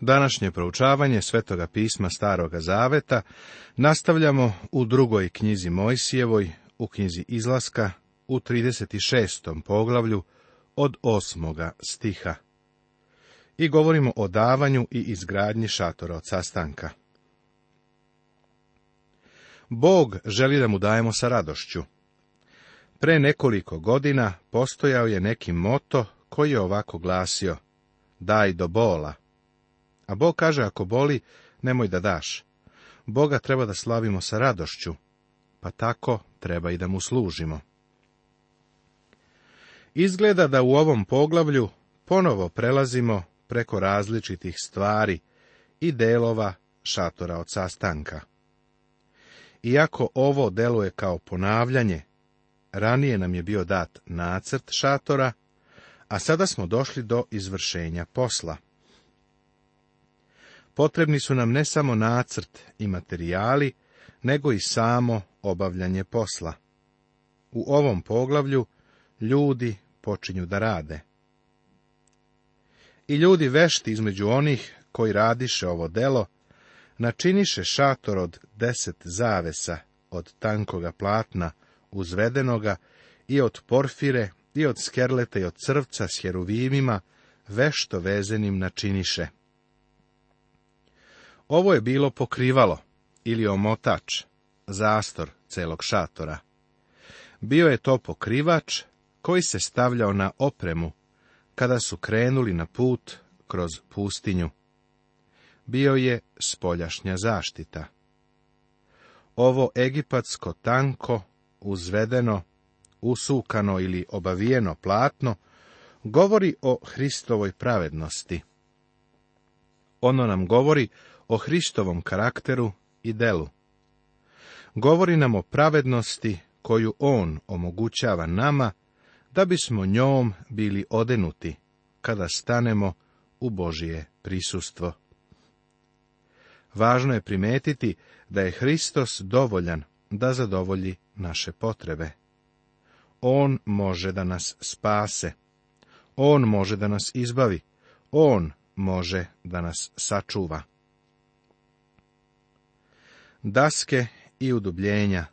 Današnje proučavanje Svetoga pisma Staroga Zaveta nastavljamo u drugoj knjizi Mojsijevoj, u knjizi Izlaska, u 36. poglavlju od 8. stiha. I govorimo o davanju i izgradnji šatora od sastanka. Bog želi da mu dajemo sa radošću. Pre nekoliko godina postojao je neki moto koji je ovako glasio Daj do bola, a Bog kaže, ako boli, nemoj da daš. Boga treba da slavimo sa radošću, pa tako treba i da mu služimo. Izgleda da u ovom poglavlju ponovo prelazimo preko različitih stvari i delova šatora od sastanka. Iako ovo deluje kao ponavljanje, ranije nam je bio dat nacrt šatora, a sada smo došli do izvršenja posla. Potrebni su nam ne samo nacrt i materijali, nego i samo obavljanje posla. U ovom poglavlju ljudi počinju da rade. I ljudi vešti između onih koji radiše ovo delo, načiniše šator od deset zavesa od tankoga platna uzvedenoga i od porfire i od skerleta i od crvca s heruvimima vešto vezenim načiniše. Ovo je bilo pokrivalo ili omotač, zastor celog šatora. Bio je to pokrivač koji se stavljao na opremu kada su krenuli na put kroz pustinju. Bio je spoljašnja zaštita. Ovo egipatsko tanko, uzvedeno, usukano ili obavijeno platno, govori o Hristovoj pravednosti. Ono nam govori o Hristovom karakteru i delu. Govori nam o pravednosti koju On omogućava nama, da bismo njom bili odenuti, kada stanemo u Božije prisustvo. Važno je primetiti da je Hristos dovoljan da zadovolji naše potrebe. On može da nas spase. On može da nas izbavi. On može da nas sačuva daske i udubljenja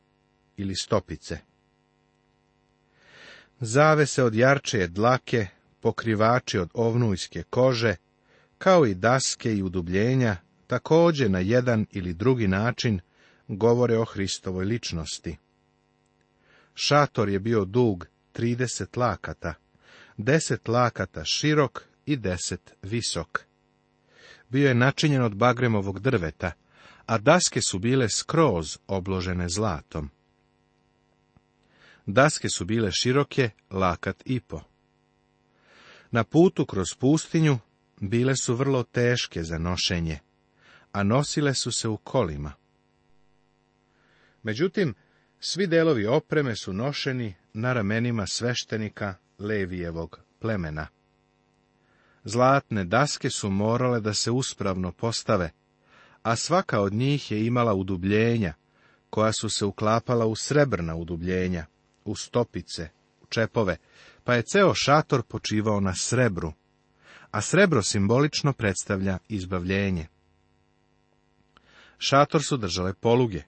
ili stopice. Zavese od jarčeje dlake, pokrivači od ovnujske kože, kao i daske i udubljenja, također na jedan ili drugi način govore o Hristovoj ličnosti. Šator je bio dug 30 lakata, 10 lakata širok i 10 visok. Bio je načinjen od bagremovog drveta, a daske su bile skroz obložene zlatom. Daske su bile široke, lakat i po. Na putu kroz pustinju bile su vrlo teške za nošenje, a nosile su se u kolima. Međutim, svi delovi opreme su nošeni na ramenima sveštenika Levijevog plemena. Zlatne daske su morale da se uspravno postave, a svaka od njih je imala udubljenja, koja su se uklapala u srebrna udubljenja, u stopice, u čepove, pa je ceo šator počivao na srebru, a srebro simbolično predstavlja izbavljenje. Šator su držale poluge.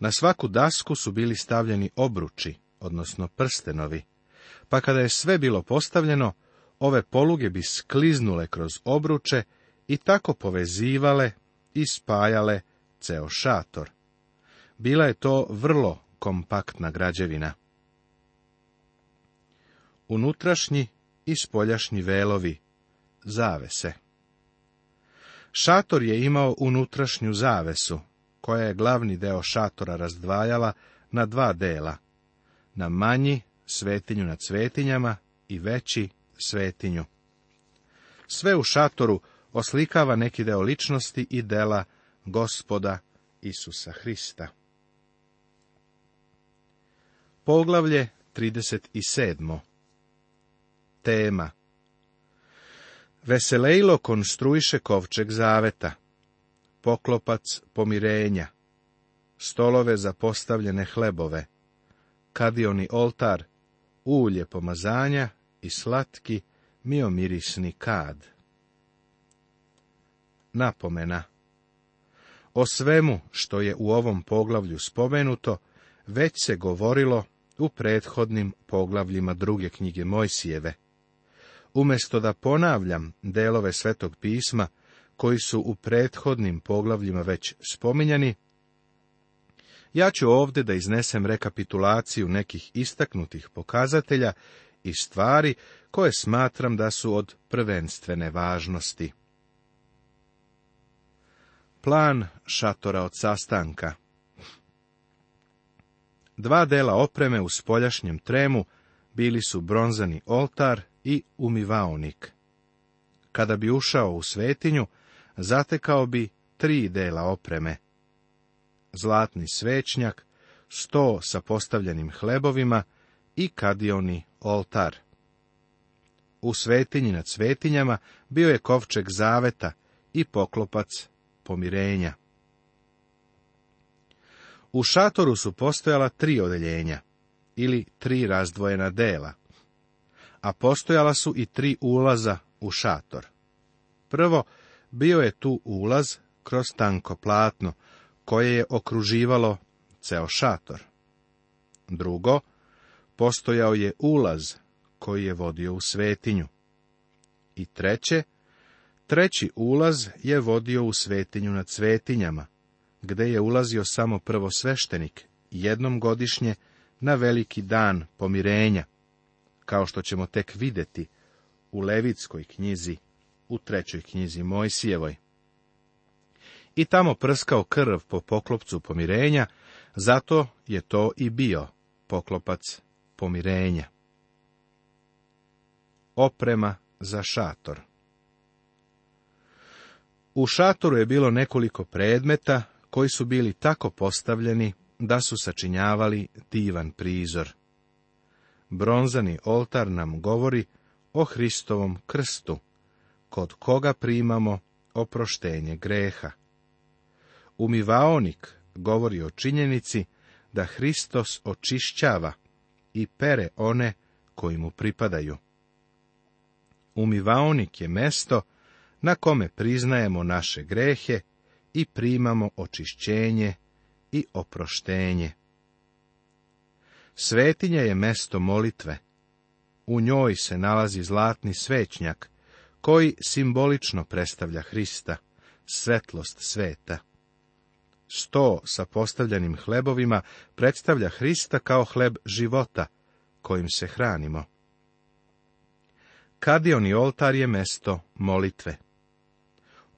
Na svaku dasku su bili stavljeni obruči, odnosno prstenovi, pa kada je sve bilo postavljeno, ove poluge bi skliznule kroz obruče i tako povezivale i spajale ceo šator. Bila je to vrlo kompaktna građevina. Unutrašnji i spoljašnji velovi, zavese. Šator je imao unutrašnju zavesu, koja je glavni deo šatora razdvajala na dva dela, na manji svetinju nad svetinjama i veći svetinju. Sve u šatoru oslikava neki deo ličnosti i dela gospoda Isusa Hrista. Poglavlje 37. Tema Veselejlo konstruiše kovčeg zaveta, poklopac pomirenja, stolove za postavljene hlebove, kadioni oltar, ulje pomazanja i slatki miomirisni kad napomena. O svemu što je u ovom poglavlju spomenuto, već se govorilo u prethodnim poglavljima druge knjige Mojsijeve. Umesto da ponavljam delove Svetog pisma, koji su u prethodnim poglavljima već spominjani, ja ću ovdje da iznesem rekapitulaciju nekih istaknutih pokazatelja i stvari koje smatram da su od prvenstvene važnosti plan šatora od sastanka. Dva dela opreme u spoljašnjem tremu bili su bronzani oltar i umivaonik. Kada bi ušao u svetinju, zatekao bi tri dela opreme. Zlatni svećnjak, sto sa postavljenim hlebovima i kadioni oltar. U svetinji nad svetinjama bio je kovčeg zaveta i poklopac pomirenja. U šatoru su postojala tri odeljenja, ili tri razdvojena dela, a postojala su i tri ulaza u šator. Prvo, bio je tu ulaz kroz tanko platno, koje je okruživalo ceo šator. Drugo, postojao je ulaz koji je vodio u svetinju. I treće, Treći ulaz je vodio u svetinju nad svetinjama, gde je ulazio samo prvo sveštenik, jednom godišnje, na veliki dan pomirenja, kao što ćemo tek videti u Levitskoj knjizi, u trećoj knjizi Mojsijevoj. I tamo prskao krv po poklopcu pomirenja, zato je to i bio poklopac pomirenja. Oprema za šator u šatoru je bilo nekoliko predmeta koji su bili tako postavljeni da su sačinjavali divan prizor. Bronzani oltar nam govori o Hristovom krstu, kod koga primamo oproštenje greha. Umivaonik govori o činjenici da Hristos očišćava i pere one koji mu pripadaju. Umivaonik je mesto na kome priznajemo naše grehe i primamo očišćenje i oproštenje. Svetinja je mesto molitve. U njoj se nalazi zlatni svećnjak, koji simbolično predstavlja Hrista, svetlost sveta. Sto sa postavljanim hlebovima predstavlja Hrista kao hleb života, kojim se hranimo. i oltar je mesto molitve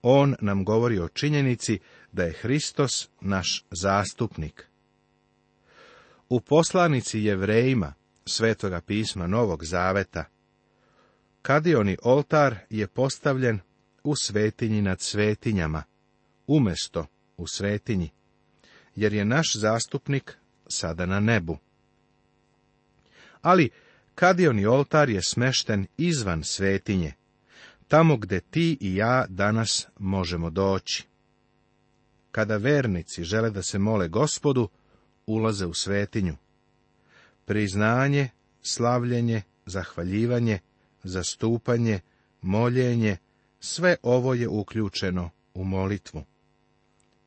on nam govori o činjenici da je Hristos naš zastupnik. U poslanici jevrejima Svetoga pisma Novog Zaveta, Kadioni oltar je postavljen u svetinji nad svetinjama, umesto u svetinji, jer je naš zastupnik sada na nebu. Ali Kadioni oltar je smešten izvan svetinje, tamo gdje ti i ja danas možemo doći. Kada vernici žele da se mole gospodu, ulaze u svetinju. Priznanje, slavljenje, zahvaljivanje, zastupanje, moljenje, sve ovo je uključeno u molitvu.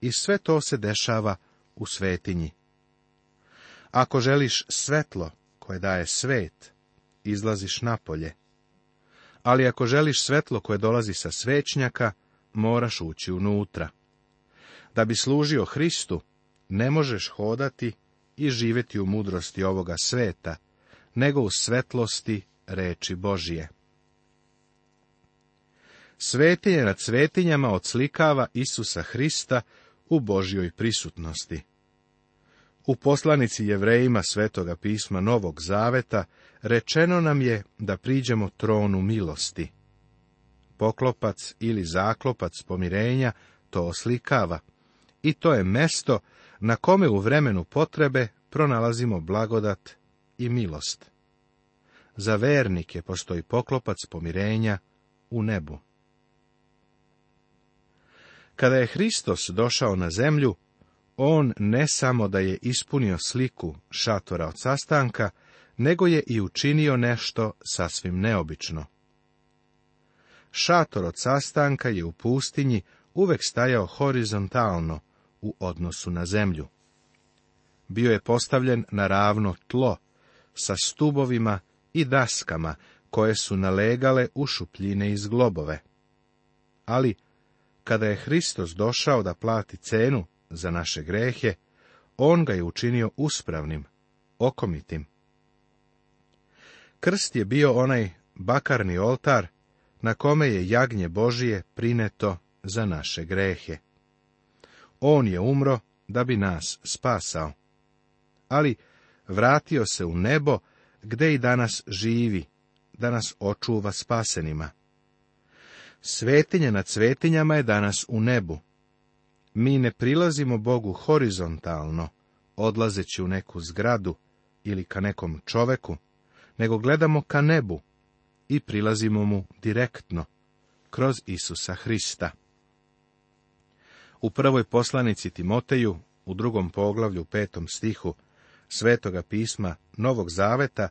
I sve to se dešava u svetinji. Ako želiš svetlo koje daje svet, izlaziš napolje, ali ako želiš svetlo koje dolazi sa svećnjaka, moraš ući unutra. Da bi služio Hristu, ne možeš hodati i živjeti u mudrosti ovoga sveta, nego u svetlosti reči Božije. Svetinje nad svetinjama odslikava Isusa Hrista u Božjoj prisutnosti. U poslanici jevrejima Svetoga pisma Novog Zaveta rečeno nam je da priđemo tronu milosti. Poklopac ili zaklopac pomirenja to oslikava i to je mesto na kome u vremenu potrebe pronalazimo blagodat i milost. Za vernike postoji poklopac pomirenja u nebu. Kada je Hristos došao na zemlju, on ne samo da je ispunio sliku šatora od sastanka, nego je i učinio nešto sasvim neobično. Šator od sastanka je u pustinji uvek stajao horizontalno u odnosu na zemlju. Bio je postavljen na ravno tlo, sa stubovima i daskama koje su nalegale u šupljine iz globove. Ali, kada je Hristos došao da plati cenu za naše grehe, on ga je učinio uspravnim, okomitim, Krst je bio onaj bakarni oltar na kome je jagnje Božije prineto za naše grehe. On je umro da bi nas spasao. Ali vratio se u nebo gde i danas živi, da nas očuva spasenima. Svetinje nad svetinjama je danas u nebu. Mi ne prilazimo Bogu horizontalno, odlazeći u neku zgradu ili ka nekom čoveku, nego gledamo ka nebu i prilazimo mu direktno, kroz Isusa Hrista. U prvoj poslanici Timoteju, u drugom poglavlju, petom stihu, Svetoga pisma Novog Zaveta,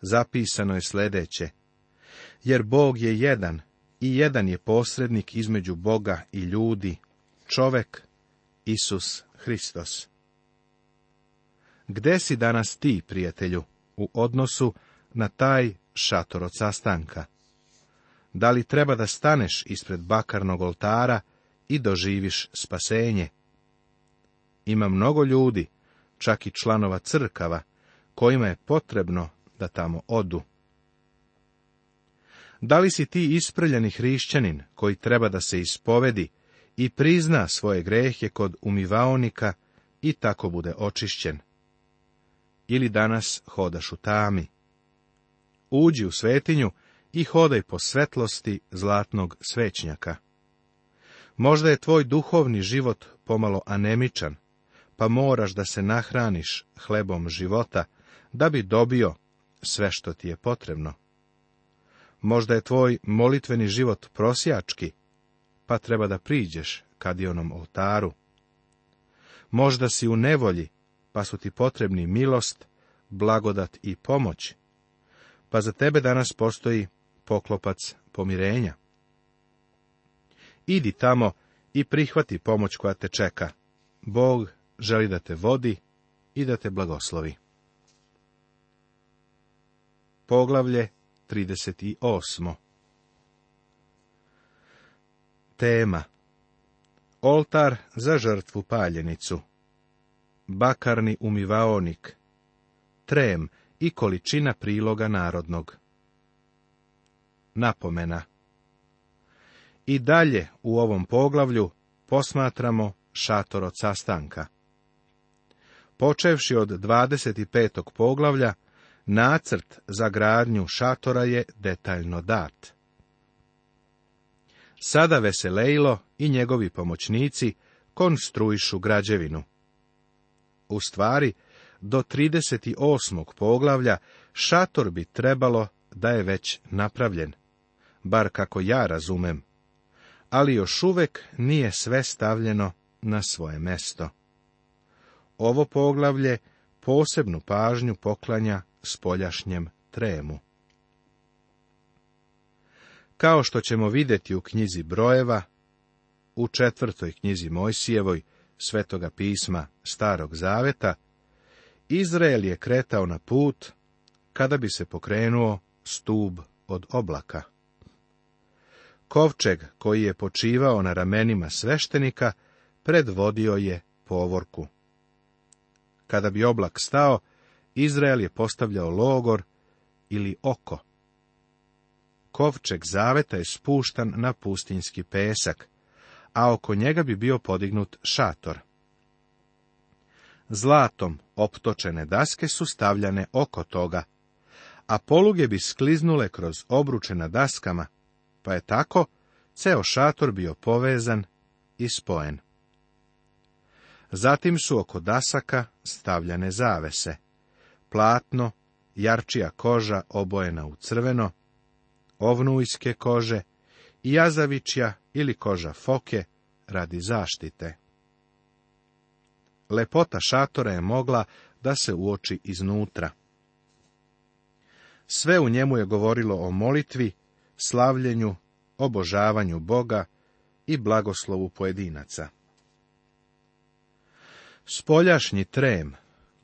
zapisano je sljedeće Jer Bog je jedan i jedan je posrednik između Boga i ljudi, čovek, Isus Hristos. Gde si danas ti, prijatelju, u odnosu na taj šator od sastanka? Da li treba da staneš ispred bakarnog oltara i doživiš spasenje? Ima mnogo ljudi, čak i članova crkava, kojima je potrebno da tamo odu. Da li si ti isprljeni hrišćanin koji treba da se ispovedi i prizna svoje grehe kod umivaonika i tako bude očišćen? Ili danas hodaš u tami? uđi u svetinju i hodaj po svetlosti zlatnog svećnjaka. Možda je tvoj duhovni život pomalo anemičan, pa moraš da se nahraniš hlebom života, da bi dobio sve što ti je potrebno. Možda je tvoj molitveni život prosjački, pa treba da priđeš kadionom oltaru. Možda si u nevolji, pa su ti potrebni milost, blagodat i pomoć pa za tebe danas postoji poklopac pomirenja. Idi tamo i prihvati pomoć koja te čeka. Bog želi da te vodi i da te blagoslovi. Poglavlje 38. Tema Oltar za žrtvu paljenicu Bakarni umivaonik Trem i količina priloga narodnog. Napomena I dalje u ovom poglavlju posmatramo šator od sastanka. Počevši od 25. poglavlja, nacrt za gradnju šatora je detaljno dat. Sada Veselejlo i njegovi pomoćnici konstruišu građevinu. U stvari, do 38. poglavlja šator bi trebalo da je već napravljen, bar kako ja razumem, ali još uvek nije sve stavljeno na svoje mesto. Ovo poglavlje posebnu pažnju poklanja spoljašnjem tremu. Kao što ćemo vidjeti u knjizi Brojeva, u četvrtoj knjizi Mojsijevoj, Svetoga pisma Starog Zaveta, Izrael je kretao na put kada bi se pokrenuo stub od oblaka. Kovčeg koji je počivao na ramenima sveštenika predvodio je povorku. Kada bi oblak stao, Izrael je postavljao logor ili oko. Kovčeg zaveta je spuštan na pustinski pesak, a oko njega bi bio podignut šator. Zlatom optočene daske su stavljane oko toga, a poluge bi skliznule kroz obruče na daskama, pa je tako ceo šator bio povezan i spojen. Zatim su oko dasaka stavljane zavese, platno, jarčija koža obojena u crveno, ovnujske kože i jazavičja ili koža foke radi zaštite. Lepota šatora je mogla da se uoči iznutra. Sve u njemu je govorilo o molitvi, slavljenju, obožavanju Boga i blagoslovu pojedinaca. Spoljašnji trem,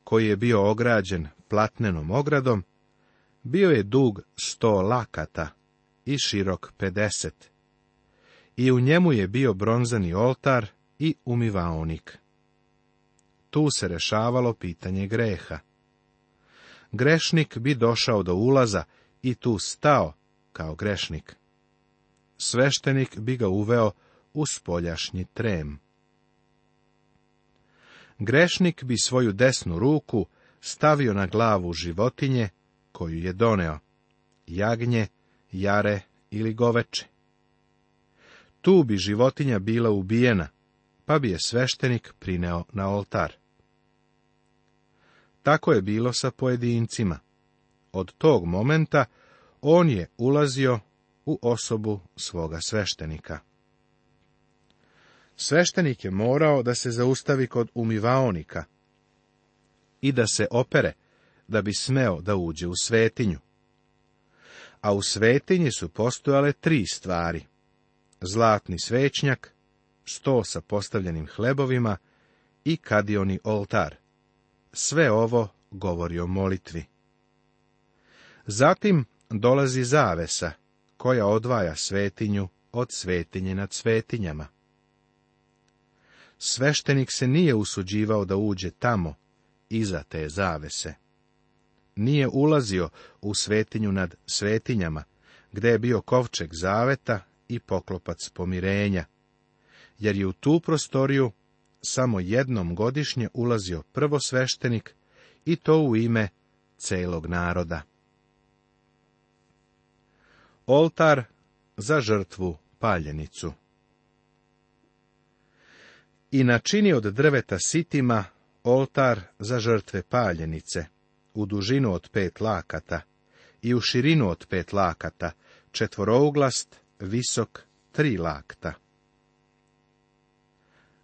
koji je bio ograđen platnenom ogradom, bio je dug sto lakata i širok pedeset. I u njemu je bio bronzani oltar i umivaonik. Tu se rešavalo pitanje greha. Grešnik bi došao do ulaza i tu stao kao grešnik. Sveštenik bi ga uveo u spoljašnji trem. Grešnik bi svoju desnu ruku stavio na glavu životinje koju je doneo, jagnje, jare ili goveče. Tu bi životinja bila ubijena, pa bi je sveštenik prineo na oltar. Tako je bilo sa pojedincima. Od tog momenta on je ulazio u osobu svoga sveštenika. Sveštenik je morao da se zaustavi kod umivaonika i da se opere, da bi smeo da uđe u svetinju. A u svetinji su postojale tri stvari. Zlatni svećnjak, sto sa postavljenim hlebovima i kadioni oltar sve ovo govori o molitvi. Zatim dolazi zavesa, koja odvaja svetinju od svetinje nad svetinjama. Sveštenik se nije usuđivao da uđe tamo, iza te zavese. Nije ulazio u svetinju nad svetinjama, gde je bio kovčeg zaveta i poklopac pomirenja, jer je u tu prostoriju samo jednom godišnje ulazio prvo sveštenik i to u ime celog naroda. Oltar za žrtvu paljenicu I načini od drveta sitima oltar za žrtve paljenice, u dužinu od pet lakata i u širinu od pet lakata, četvorouglast, visok, tri lakta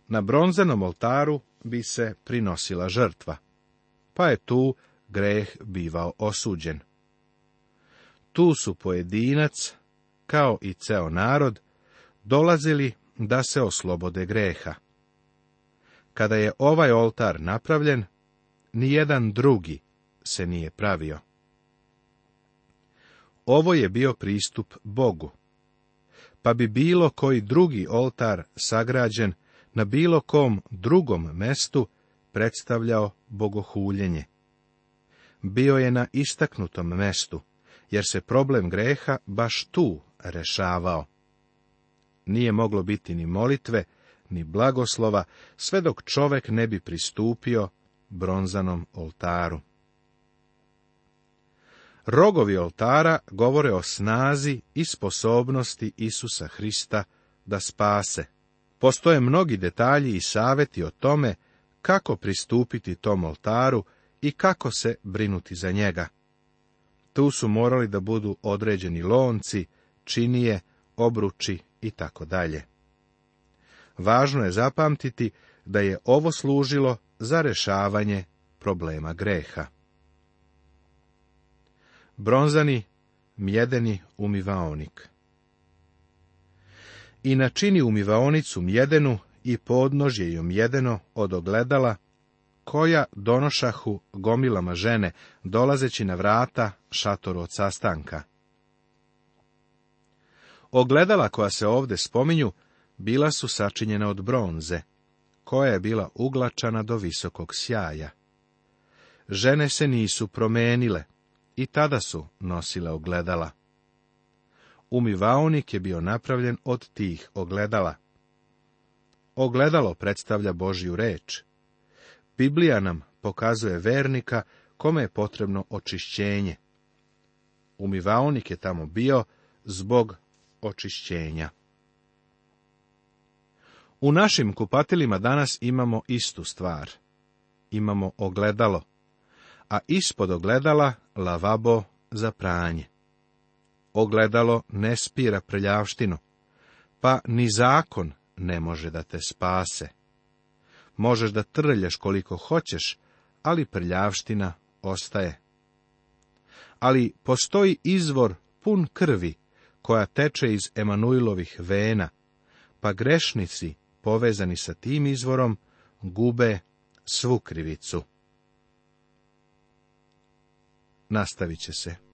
na bronzenom oltaru bi se prinosila žrtva, pa je tu greh bivao osuđen. Tu su pojedinac, kao i ceo narod, dolazili da se oslobode greha. Kada je ovaj oltar napravljen, nijedan drugi se nije pravio. Ovo je bio pristup Bogu, pa bi bilo koji drugi oltar sagrađen na bilo kom drugom mestu predstavljao bogohuljenje. Bio je na istaknutom mestu, jer se problem greha baš tu rešavao. Nije moglo biti ni molitve, ni blagoslova, sve dok čovek ne bi pristupio bronzanom oltaru. Rogovi oltara govore o snazi i sposobnosti Isusa Hrista da spase. Postoje mnogi detalji i savjeti o tome kako pristupiti tom oltaru i kako se brinuti za njega. Tu su morali da budu određeni lonci, činije, obruči i tako dalje. Važno je zapamtiti da je ovo služilo za rešavanje problema greha. Bronzani mjedeni umivaonik i načini umivaonicu mjedenu i podnožje ju jedeno od ogledala, koja donošahu gomilama žene, dolazeći na vrata šatoru od sastanka. Ogledala koja se ovdje spominju, bila su sačinjena od bronze, koja je bila uglačana do visokog sjaja. Žene se nisu promenile i tada su nosile ogledala. Umivaonik je bio napravljen od tih ogledala. Ogledalo predstavlja Božju reč. Biblija nam pokazuje vernika kome je potrebno očišćenje. Umivaonik je tamo bio zbog očišćenja. U našim kupatilima danas imamo istu stvar. Imamo ogledalo, a ispod ogledala lavabo za pranje ogledalo ne spira prljavštinu, pa ni zakon ne može da te spase. Možeš da trljaš koliko hoćeš, ali prljavština ostaje. Ali postoji izvor pun krvi, koja teče iz Emanuilovih vena, pa grešnici, povezani sa tim izvorom, gube svu krivicu. Nastavit će se.